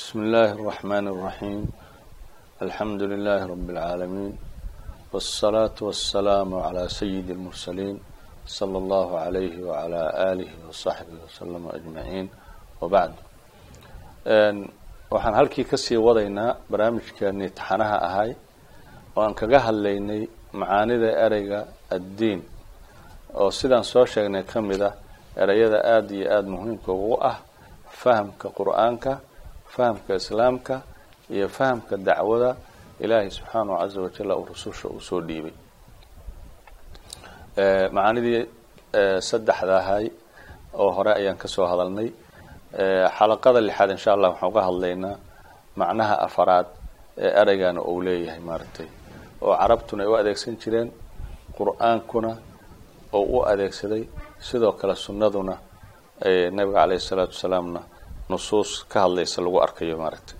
بسم الله الرحمن الرحيم الحمد لله رب العالمين والصلاة والسلام على سيد المرسلين صلى الله عليه وعلى آله وصحبه وسلم أجمعين وبعد waxaan halkii kasii wadaynaa barnaamijkeeni taxanaha ahay oo aan kaga hadlaynay macaanida ereyga addiin oo sidaan soo sheegnay ka mid ah ereyada aada iyo aada muhiimka ugu ah fahamka qur-aanka fahamka islaamka iyo fahamka dacwada ilaahay subxaanahu caza wajal uu rususha uu soo dhiibay. Macaanidii saddexda ahay oo hore ayaan ka soo hadalnay. Xalaqada lixaad insha allah waxaan uga hadlaynaa macnaha afaraad ee ereygana uu leeyahay maaragtay. Oo carabtuna ay u adeegsan jireen qur'aankuna oo u adeegsaday sidoo kale sunnaduna nabiga caleyhi salaatu wasalaamna nusuus ka hadlaysa lagu arkayo maaragtay.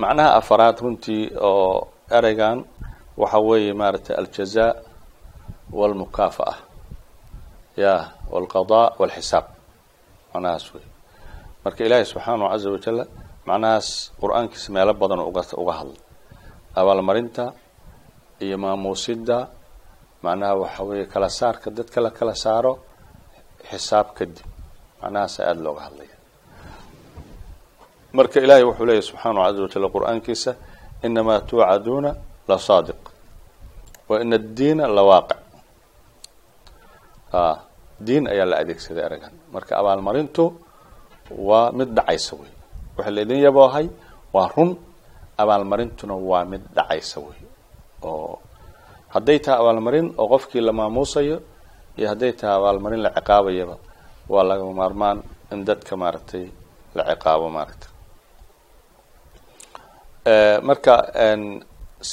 Macnaha afaraad runtii oo ereygan waxa weeye maaragtay aljaza walmukaafa'a. Ya walqada walxisaab. Macnahaas wey marka ilaahay subxaanahu caza wajala macnahaas qur'aankiisa meelo badan uga uga hadlay. Abaalmarinta iyo maamuusidda macnaha waxa weeye kala saarka dadka la kala saaro xisaab kadib macnahaasa aada looga hadlaya marka ilaahay wuxuu leeyahy subxaanahu caza wajal qur'aankiisa inamaa tuucaduuna la saadiq wa ina addiina la waaqic. Diin ayaa la adeegsaday eragan marka abaalmarintu waa mid dhacaysa wey waxa laydin yaboohay waa run. Abaalmarintuna waa mid dhacaysa wey oo hadday tahay abaalmarin oo qofkii la maamuusayo iyo hadday tahay abaalmarin la ciqaabayaba waa lagama maarmaan in dadka maaragtay la ciqaabo maaragtay marka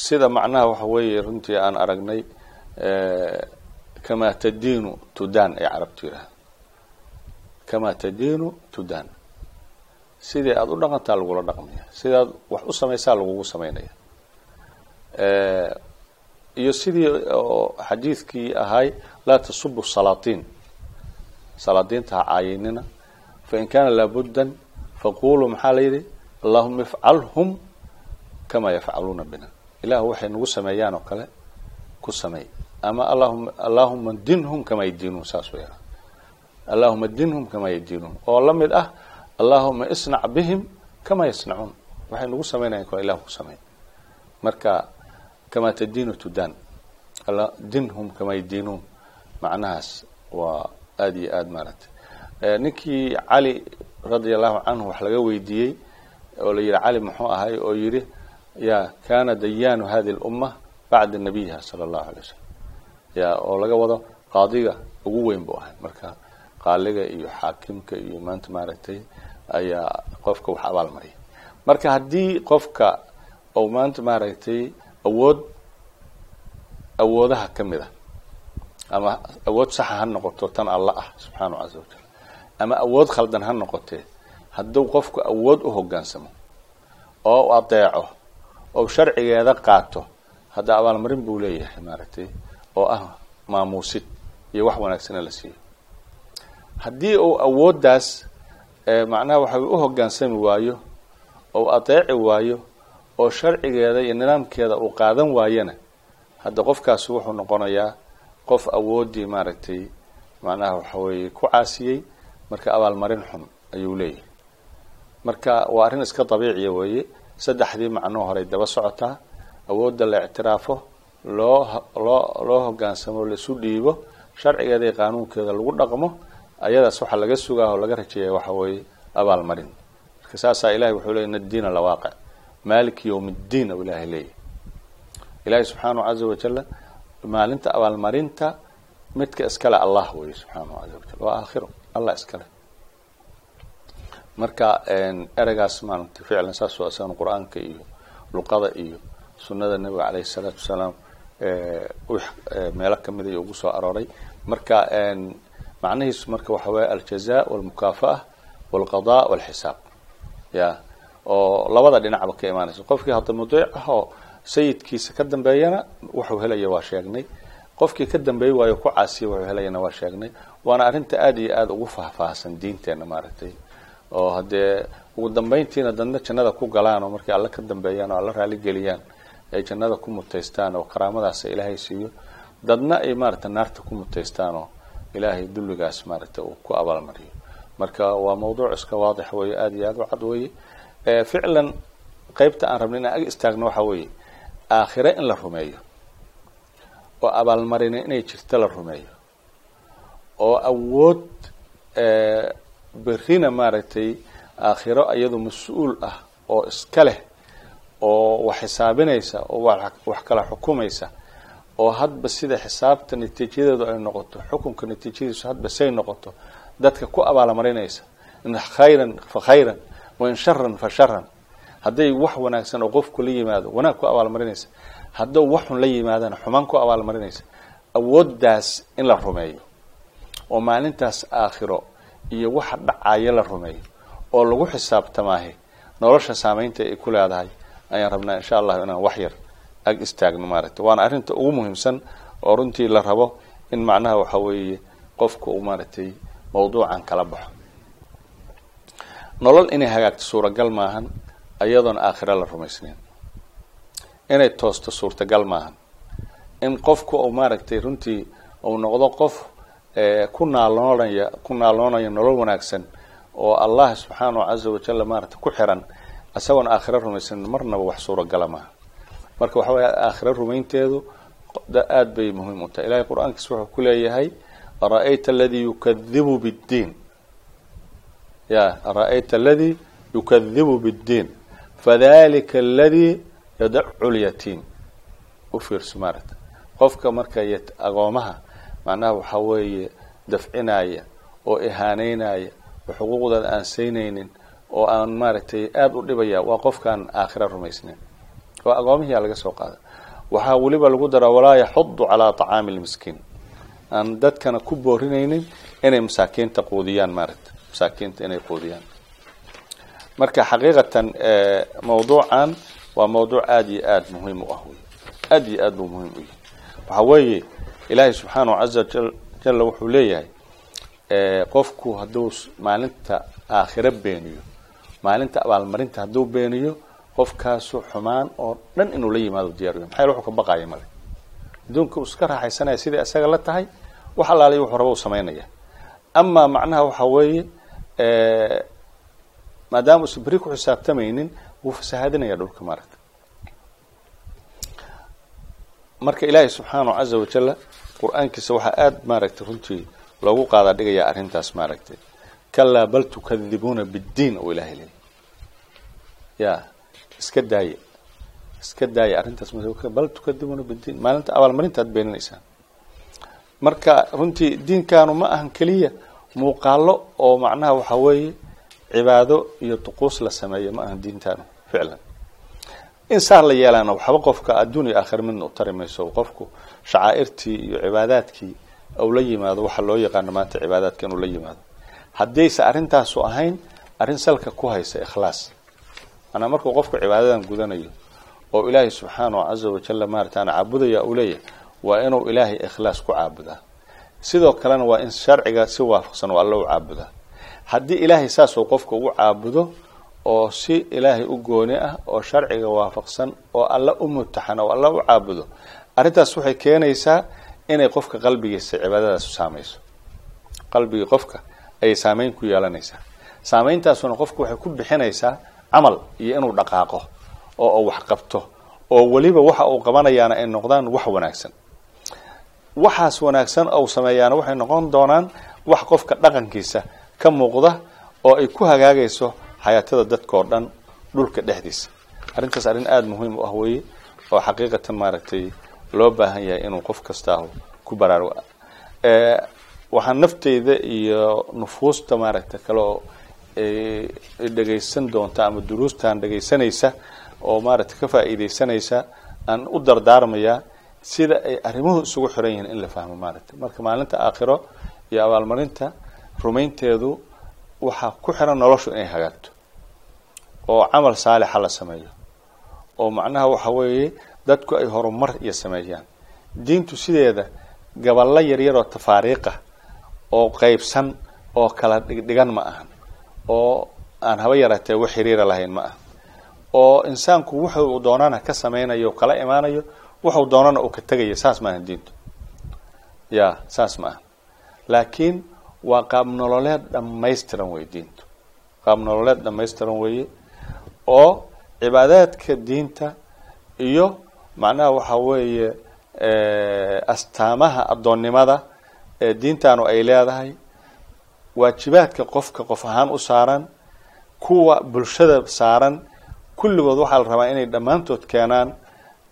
sida macnaha waxa weeye runtii aan aragnay kama tadiinu tudan ay carabtu yidhaha kama tadiinu tudan sidii aada u dhaqantaa lagula dhaqmaya. Sidaad wax u samaysaa lagugu samaynaya. Iyo sidii oo xadiidkii ahay laa tasubu salaatiin salaadiinta ha caayinina fain kana laabuddan faquluu maxaa la yidhi? Allahuma ifcalhum kama yafcaluuna bina. Ilahu waxay nagu sameeyaan oo kale ku sameey ama allahuma allahuma dinhum kama yadiinuun saas way allahuma dinhum kama yadiinuun oo la mid ah allahuma isnac bihim kama yasnacuun. Waxay nagu samaynayan kale ilahu ku sameey marka kama tadiinu tudan dinhum kama yadiinuun macnahaas waa aada iyo aada maaragtay. Ninkii cali radia allahu canhu wax laga weydiiyey oo la yihi cali muxuu ahay? oo yidhi ya kana dayaanu hadi lumma bacda nabiyiha sala allahu alay wasalam ya oo laga wado qaadiga ugu weyn buu ahay. Marka qaaliga iyo xaakimka iyo maanta maaragtay ayaa qofka wax abaal mariya marka haddii qofka ou maanta maaragtay awood awoodaha ka mid a ama awood saxa ha noqoto tan alla ah subxaanahu caza wajal ama awood khaldan ha noqotee hadduu qofku awood u hoggaansamo oo adeeco oo sharcigeeda qaato hadda abaalmarin buu leeyahay maaragtay oo ah maamuusid iyo wax wanaagsana la siiyo. Haddii uu awooddaas macnaha waxa u hoggaansami waayo ou adeeci waayo oo sharcigeeda iyo nidaamkeeda uu qaadan waayana hadda qofkaasi wuxuu noqonayaa qof awooddii maaragtay macnaha waxa weeye ku caasiyey marka abaalmarin xun ayuu leeyahay. Marka waa arrin iska dabiiciya weeye saddexdii macnoo horey daba socotaa awoodda la ictiraafo loo loo loo hoggaansamo laisu dhiibo sharcigeeda iyo qaanuunkeeda lagu dhaqmo ayadaas waxaa laga sugaa oo laga rajeeya waxa weeye abaalmarin marka saasaa ilahay wuxuu leey in addiina lawaaqic maaliki yowm ddiin ou ilaahay leeyahy ilaahay subxaanahu caza wajala maalinta abaalmarinta midka iskale allah wey subxaanahu caza wajal waa aakhiro allah iskale. Marka ereygaas maaragtay ficlan saas waa isagan qur'aanka iyo luqada iyo sunnada nebiga caleyhi salaatu wasalaam meelo ka mid ay ugu soo arooray. Marka macnihiisu marka waxa weeye aljaza walmukaafa'a walqada walxisaab. Ya oo labada dhinacba ka imaanaysa qofkii hadda mudiic ah oo sayidkiisa ka dambeeyana wuxuu helaya waa sheegnay. Qofkii ka dambeey waayo ku caasiya wuxuu helayana waa sheegnay. Waana arrinta aada iyo aada ugu faahfaahsan diinteena maaragtay. Oo haddee ugu dambayntiina dadna jannada ku galaan oo markay alla ka dambeeyaan oo alla raali geliyaan ay jannada ku mutaystaan oo karaamadaas ilaahay siiyo dadna ay maaragta naarta ku mutaystaan oo ilaahay dulligaas maaragta uu ku abaalmariyo. Marka waa mawduuc iska waadix weeye aada iyo aada u cad weeye. Ficlan qeybta aan rabna inaan ag istaagno waxa weeye aakhire in la rumeeyo. Oo abaalmarina inay jirto la rumeeyo. Oo awood berrina maaragtay aakhiro iyadu mas'uul ah oo iska leh oo wax xisaabinaysa oo wax kala xukumaysa. Oo hadba sida xisaabta natiijadeedu ay noqoto xukunka natiijadiisu hadba say noqoto dadka ku abaalmarinaysa in khayran fa khayran wain sharan fa sharan hadday wax wanaagsan oo qofku la yimaado wanaag ku abaalmarinaysa. Hadduu wax xun la yimaadana xumaan ku abaalmarinaysa. Awooddaas in la rumeeyo oo maalintaas aakhiro iyo waxa dhacaya la rumeeyo oo lagu xisaabtamaahe nolosha saameynta ay ku leedahay ayaan rabnaa insha allahu inaan wax yar ag istaagno maaragtay. Waana arrinta ugu muhiimsan oo runtii la rabo in macnaha waxa weeye qofka uu maaragtay mawduucan kala baxo. Nolol inay hagaagto suuragal maahan iyadoona aakhiro la rumaysnayn. Inay toosto suurtagal maahan. In qofku uu maaragtay runtii uu noqdo qof ku naaloonaya ku naaloonaya nolol wanaagsan oo allah subxaanahu caza wajalla maaragtay ku xiran isagoona aakhiro rumaysan marnaba wax suuragala maaha marka waxa weya aakhiro rumaynteedu aada bay muhiim u tahay. Ilahay qur'aankiis wuxuu ku leeyahay ara-ayta aladii yukadibu biddiin. Ya ara-ayta aladii yukadibu biddiin fadalika aladii yadacu lyatiim u fiirso maaragta. Qofka marka agoomaha macnaha waxaa weeye dafcinaya oo ihaaneynaya oo xuquuqdooda aan saynaynin oo aan maaragtay aada u dhibaya waa qofkaan aakhira rumaysnayn oo agoomihiyaa laga soo qaada waxaa weliba lagu daraa walaa yaxudu calaa طacaami lmiskiin. Aan dadkana ku boorinaynin inay masaakiinta quudiyaan maaragta. Masaakiinta inay quudiyaan marka xaqiiqatan mawduucan waa mawduuc aada iyo aada muhiim u ah wey aada iyo aad buu muhiim u yahay. Waxaa weeye ilaahay subxaanahu caza jalla wuxuu leeyahay qofku hadduu maalinta aakhiro beeniyo maalinta abaalmarinta hadduu beeniyo qofkaasu xumaan oo dhan inuu la yimaado diyaariyo maxaa yale wuxuu ka baqaaya male. Adduunka uu iska raaxaysanaya siday isaga la tahay wax allaaliya wuxuu raba u samaynaya amaa macnaha waxa weeye maadaama uusan beri ku xisaabtamaynin wuu fasahaadinaya dhulka maaragta marka ilaahay subxaanahu caza wajalla qur'aankiisa waxaa aada maaragtay runtii loogu qaadaa dhigaya arrintaas maaragtay. Kalaa bal tukadibuuna biddiin oo ilahay leeyay ya iska daaye. Iska daaye arrintaas bal tukadibuuna biddiin. Maalinta abaalmarinta ad beeninaysaan marka runtii diinkaanu ma ahan keliya muuqaalo oo macnaha waxa weeye cibaado iyo duquus la sameeya ma ahan diintaanu ficlan. In saar la yeelaana waxba qofka adduun iyo aakhir midna u tari mayso qofku shacaa'irtii iyo cibaadaadkii ou la yimaado waxa loo yaqaano maanta cibaadaadka inuu la yimaado. Haddayse arrintaasu ahayn arrin salka ku haysa ikhlaas. Manaa markuu qofku cibaadadan gudanayo oo ilaahay subxaanahu caza wajalla maarataana caabudaya uu leeyahay waa inuu ilaahay ikhlaas ku caabudaa. Sidoo kalena waa in sharciga si waafaqsan oo alla u caabudaa haddii ilaahay saasuu qofka ugu caabudo oo si ilaahay u gooni ah oo sharciga waafaqsan oo alla u mutaxan oo alla u caabudo arrintaas waxay keenaysaa inay qofka qalbigiisa cibaadadaas saamayso. Qalbigii qofka ayay saameyn ku yeelanaysaa. Saameyntaasuna qofku waxay ku bixinaysaa camal iyo inuu dhaqaaqo oo wax qabto oo weliba waxa uu qabanayaana ay noqdaan wax wanaagsan. Waxaas wanaagsan ou sameeyaana waxay noqon doonaan wax qofka dhaqankiisa ka muuqda oo ay ku hagaagayso xayaatada dadkao dhan dhulka dhexdiisa. Arrintaas arrin aada muhiim u ah weeye oo xaqiiqatan maaragtay loo baahan yahay inuu qof kastaahu ku baraarugo waxaan nafteyda iyo nufuusta maaragta kale oo dhegaysan doonta ama duruustaan dhegaysanaysa oo maaragtay ka faa'iidaysanaysa aan u dardaarmayaa sida ay arrimuhu isugu xiran yihiin in la fahmo maaragtay. Marka maalinta aakhiro iyo abaalmarinta rumaynteedu waxaa ku xiran noloshu inay hagaagto oo camal saalixa la sameeyo. oo macnaha waxa weeye dadku ay horumar iyo sameeyaan. diintu sideeda gaballo yaryar oo tafaariiqah oo qeybsan oo kala dhigdhigan ma ahan. oo aan haba yaraatee wax xiriira lahayn ma ah oo insaanku wuxuu doonana ka samaynayo kala imaanayo wuxuu doonana uu ka tegayo saas maaha diintu. Ya saas ma aha laakiin waa qaab nololeed dhamaystiran wey diintu. Qaab nololeed dhamaystiran weeye oo cibaadaadka diinta iyo macnaha waxa weeye astaamaha addoonnimada ee diintaanu ay leedahay waajibaadka qofka qof ahaan u saaran kuwa bulshada saaran kulligood waxaa la rabaa inay dhammaantood keenaan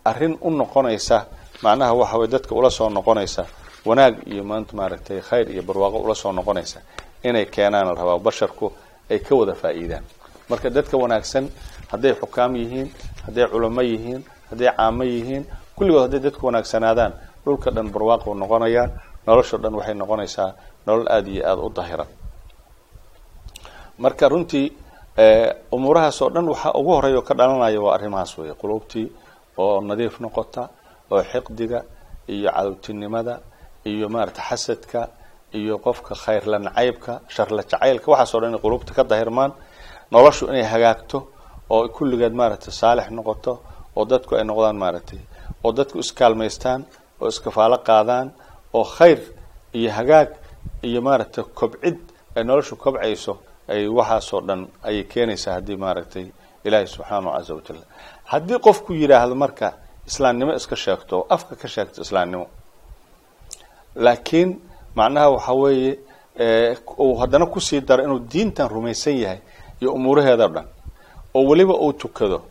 arrin u noqonaysa macnaha waxa weye dadka ula soo noqonaysa wanaag iyo maanta maaragtay khayr iyo barwaaqo ula soo noqonaysa inay keenaan rabaa basharku ay ka wada faa'iidaan. Marka dadka wanaagsan hadday xukaam yihiin hadday culamo yihiin hadday caamo yihiin kulligood hadday dadku wanaagsanaadaan dhulka dhan barwaaqo noqonayaan nolosho dhan waxay noqonaysaa nolol aada iyo aada u dahiran. Marka runtii umuurahaas oo dhan waxaa ugu horreeya oo ka dhalanaya waa arrimahaas weeye. Qulubtii oo nadiif noqota oo xiqdiga iyo cadowtinimada iyo maarata xasadka iyo qofka khayrla nacaybka sharla jacaylka waxaasoo dhan inay qulubta ka dahirmaan noloshu inay hagaagto oo kulligeed maaragtay saalix noqoto oo dadku ay noqdaan maaragtay oo dadku iskaalmaystaan oo iskafaalo qaadaan oo khayr iyo hagaag iyo maaragtay kobcid ay noloshu kobcayso ay waxaasoo dhan ayay keenaysaa haddii maaragtay ilaahay subxaanahu casa wajal haddii qofku yidhaahdo marka islaamnimo iska sheegto oo afka ka sheegto islaamnimo laakiin macnaha waxa weeye uu haddana ku sii daro inuu diintan rumaysan yahay iyo umuuraheeda dhan oo weliba uu tukado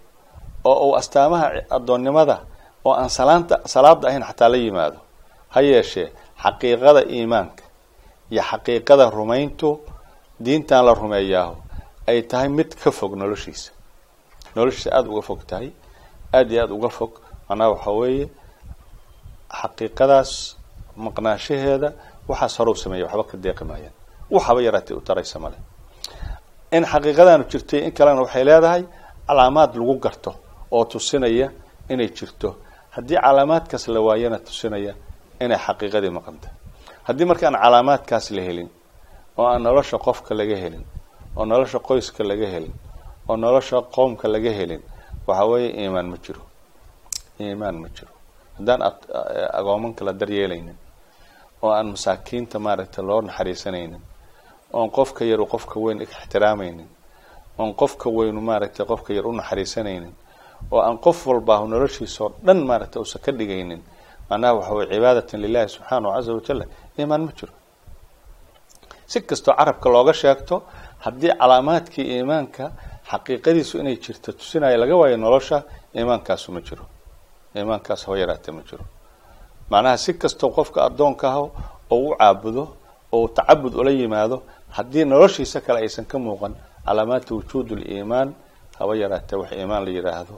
oo uu astaamaha addoonnimada oo aan salaanta salaada ahayn xataa la yimaado ha yeeshee xaqiiqada iimaanka iyo xaqiiqada rumayntu diintan la rumeeyaaho ay tahay mid ka fog noloshiisa. Noloshiisa aada uga fog tahay aada iyo aada uga fog. Macnaha waxa weeye xaqiiqadaas maqnaanshaheeda waxaas horow sameeya waxba ka deeqi maayaan waxaba yaraatay u taraysa male. In xaqiiqadaanu jirtay in kalena waxay leedahay calaamaad lagu garto oo tusinaya inay jirto. Haddii calaamaadkaas la waayana tusinaya inay xaqiiqadii maqanta. Haddii markaan calaamaadkaas la helin oo aan nolosha qofka laga helin oo nolosha qoyska laga helin oo nolosha qoomka laga helin waxa weeye iimaan ma jiro. Iimaan ma jiro. Haddaan agoomanka la daryeelaynin oo aan masaakiinta maaragtay loo naxariisanaynin oon qofka yaru qofka weyn ixtiraamaynin oon qofka weynu maaragtay qofka yar u naxariisanaynin oo aan qof walbaahu noloshiisao dhan maaragtay uusan ka dhigaynin macnaha waxa weye cibaadatan lilahi subxaanahu caza wajalla iimaan ma jiro. Si kastoo carabka looga sheegto haddii calaamaadkii iimaanka xaqiiqadiisu inay jirto tusinaya laga waayo nolosha iimaankaasu ma jiro. Iimaankaas haba yaraatee ma jiro macnaha si kastoo qofka addoonka ah oo u caabudo oo tacabud ula yimaado haddii noloshiisa kale aysan ka muuqan calaamaati wujuud liimaan haba yaraatee wax iimaan la yidhaahdo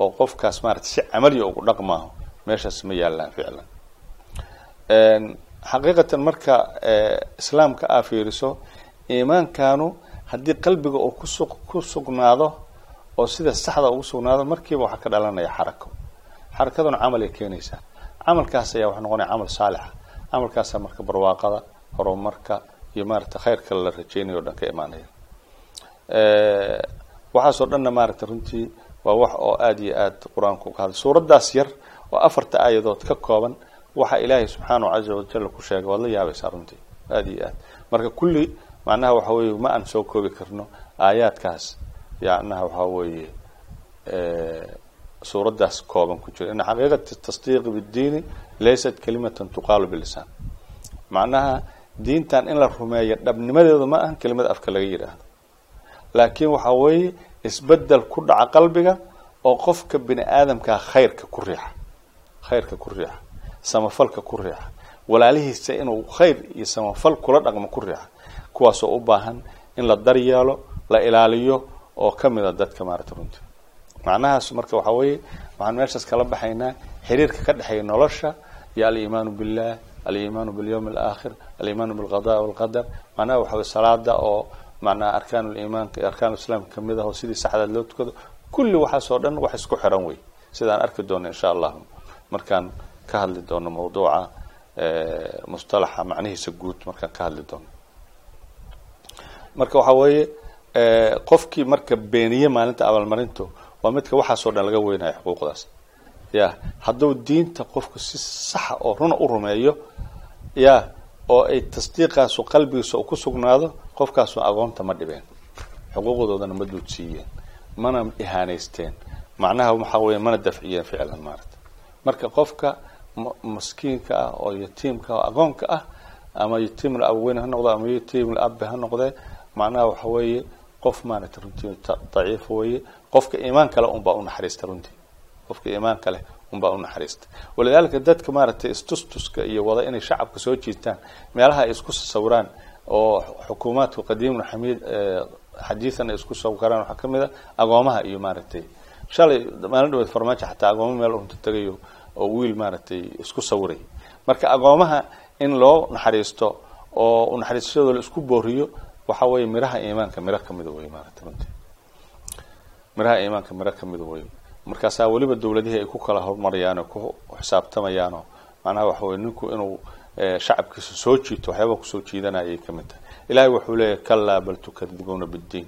oo qofkaas maarata si camaliya ugu dhaqmaaho meeshaas ma yaallaan ficlan. Xaqiiqatan marka islaamka aa fiiriso iimaankanu haddii qalbiga uu kusu ku sugnaado oo sida saxda ugu sugnaado markiiba waxaa ka dhalanaya xarako. Xarakaduna camal ay keenaysaa camalkaas ayaa waxa noqonaya camal saalixa. Camalkaasa marka barwaaqada horumarka iyo maarata khayrka la rajeynayo o dhan ka imaanaya. Waxaasoo dhanna maaragta runtii waa wax oo aada iyo aad qur'aanku ka hadlay. Suuraddaas yar oo afarta aayadood ka kooban waxa ilaahay subxaanahu caza wajal ku sheegay waad la yaabaysaa runtii aada iyo aad. Marka kulli macnaha waxa weeye ma aan soo koobi karno aayaadkaas yacnaha waxa weeye suuraddaas kooban ku jira ina xaqiiqati tasdiiqi biddiini laysat kalimatan tuqaalu bilisaan macnaha diintan in la rumeeyo dhabnimadeedu ma ahan kelimada afka laga yidhaahdo laakiin waxa weeye isbeddel ku dhaca qalbiga oo qofka bini aadamkaa khayrka ku riixa. Khayrka ku riixa. Samafalka ku riixa. Walaalihiisa inuu khayr iyo samafal kula dhaqmo ku riixa. Kuwaasoo u baahan in la daryeelo la ilaaliyo oo ka mida dadka maarata runtii macnahaas marka waxa weeye waxaan meeshaas kala baxaynaa xiriirka ka dhexeeya nolosha iyo aliimaanu billah aliimaanu bilyawmi alaakhir aliimaanu bilqada walqadar. Macnaha waxa weye salaada oo macnaha arkaan liimaanka iyo arkaan islaamka ka mid ah oo sidii saxdaad loo tukado kulli waxaasoo dhan wax isku xiran wey sidaan arki doono insha allahu. Markaan ka hadli doono mawduuca mustalaxa macnihiisa guud markaan ka hadli doono. Marka waxa weeye qofkii marka beeniye maalinta abaalmarintu waa midka waxaasoo dhan laga weynayo xuquuqdaas. Ya hadduu diinta qofku si saxa oo runa u rumeeyo ya oo ay tasdiiqaasu qalbigiisa ku sugnaado qofkaasu aqoonta ma dhibeen. Xuquuqdoodana ma duudsiiyeen mana ihaanaysteen. Macnaha waxaa weya mana dafciyeen ficlan maarata marka qofka maskiinka ah oo yatiimka oo aqoonka ah ama yatiimul abaweyn ha noqdo ama yatiimul abbe ha noqdee macnaha waxa weeye qof maarata runtii daciif weye qofka iimaan kale unbaa unaxariista runtii. Qofka iimaan kale unbaa unaxariista walidaalika dadka maaragtay istustuska iyo wada inay shacabka soo jiitaan meelaha ay isku sawiraan oo xukuumaadku qadiimna xamiid xadiidan ay isku sawiraan waxaa ka mid a agoomaha iyo maaragtay shalay maalin dhaweed farmaajo xataa agoomo meel unta tagayo oo wiil maaragtay isku sawiray marka agoomaha in loo naxariisto oo naxariistadoo la isku booriyo waxa weeye miraha iimaanka miro kamida wey maarata runtii. Miraha iimaanka miro kamida wey markaasaa weliba dawladihii ay ku kala hormarayaan oo ku xisaabtamayaanoo macnaha waxa weye ninku inuu shacabkiisa soo jiito waxyaaba ku soo jiidanaya ay ka mid tahay. Ilahay wuxuu leeyahy kalaa bal tukadibuuna biddiin.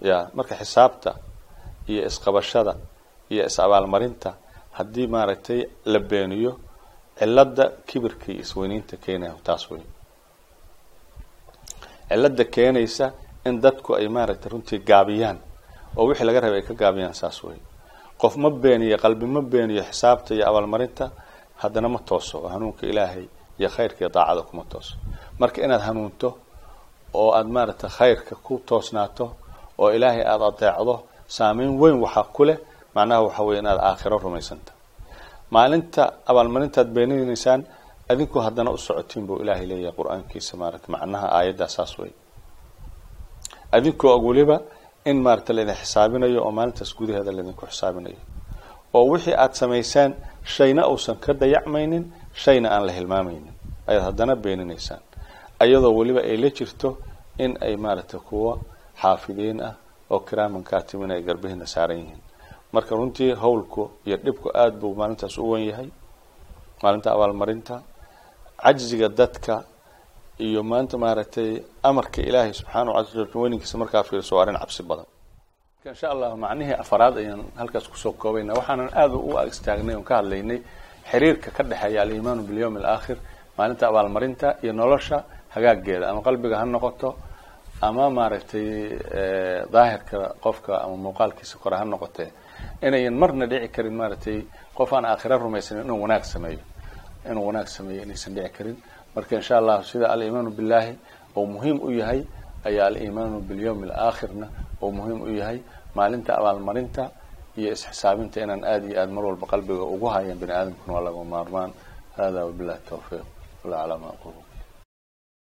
Ya marka xisaabta iyo isqabashada iyo is-abaalmarinta haddii maaragtay la beeniyo cilada kibirka iyo isweyniinta keenaya taas wey cilada keenaysa in dadku ay maaragtay runtii gaabiyaan. Oo wixii laga rabay ay ka gaabiyaan saas wey qof ma beeniyo qalbi ma beeniyo xisaabta iyo abaalmarinta haddana ma tooso oo hanuunka ilaahay iyo khayrka iyo daacada kuma tooso. Marka inaad hanuunto oo aada maaragtay khayrka ku toosnaato oo ilaahay aada adeecdo saameyn weyn waxaa ku leh macnaha waxa weye inaad aakhiro rumaysanta. Maalinta abaalmarintaad beeninaysaan adinku haddana u socotiin buu ilaahay leeyahay qur'aankiisa maarata macnaha aayaddaa saas wey adinkoo og weliba in maarata laydin xisaabinayo oo maalintaas gudaheeda laydinku xisaabinayo. Oo wixii aada samaysaan shayna uusan ka dayacmaynin shayna aan la hilmaamaynin. Ayaad haddana beeninaysaan. Ayadoo weliba ay la jirto in ay maaragtay kuwo xaafidiin ah oo kiraaman kaatimin ay garbihina saaran yihiin. Marka runtii hawlku iyo dhibku aada buu maalintaas u wen yahay. Maalinta abaalmarinta cajziga dadka iyo maanta maaragtay amarka ilaahay subxaanahu casa weynankiisa markaa fiirso waa arrin cabsi badan. Insha allah macnihii afaraad ayaan halkaas ku soo koobayna waxaanan aada u istaagnay oon ka hadlaynay xiriirka ka dhexeeya alimaanu bilyawmi alaakhir maalinta abaalmarinta iyo nolosha hagaageeda ama qalbiga ha noqoto ama maaragtay daahirka qofka ama muuqaalkiisa kore ha noqotee. Inayan marna dhici karin maaragtay qof aan aakhira rumaysanin inuu wanaag sameeyo inuu wanaag sameeyo inaysan dhici karin. Marka insha allah sida alimaanu billahi oo muhiim u yahay ayaa alimaanu bilyawmi alaakhirna oo muhiim u yahay. Maalinta abaalmarinta iyo isxisaabinta inaan aada iyo aada mar walba qalbiga ugu hayan bani aadamkuna waa laga maarmaan. Hada wabillahi tawfiiq. Wala calaa ma aqul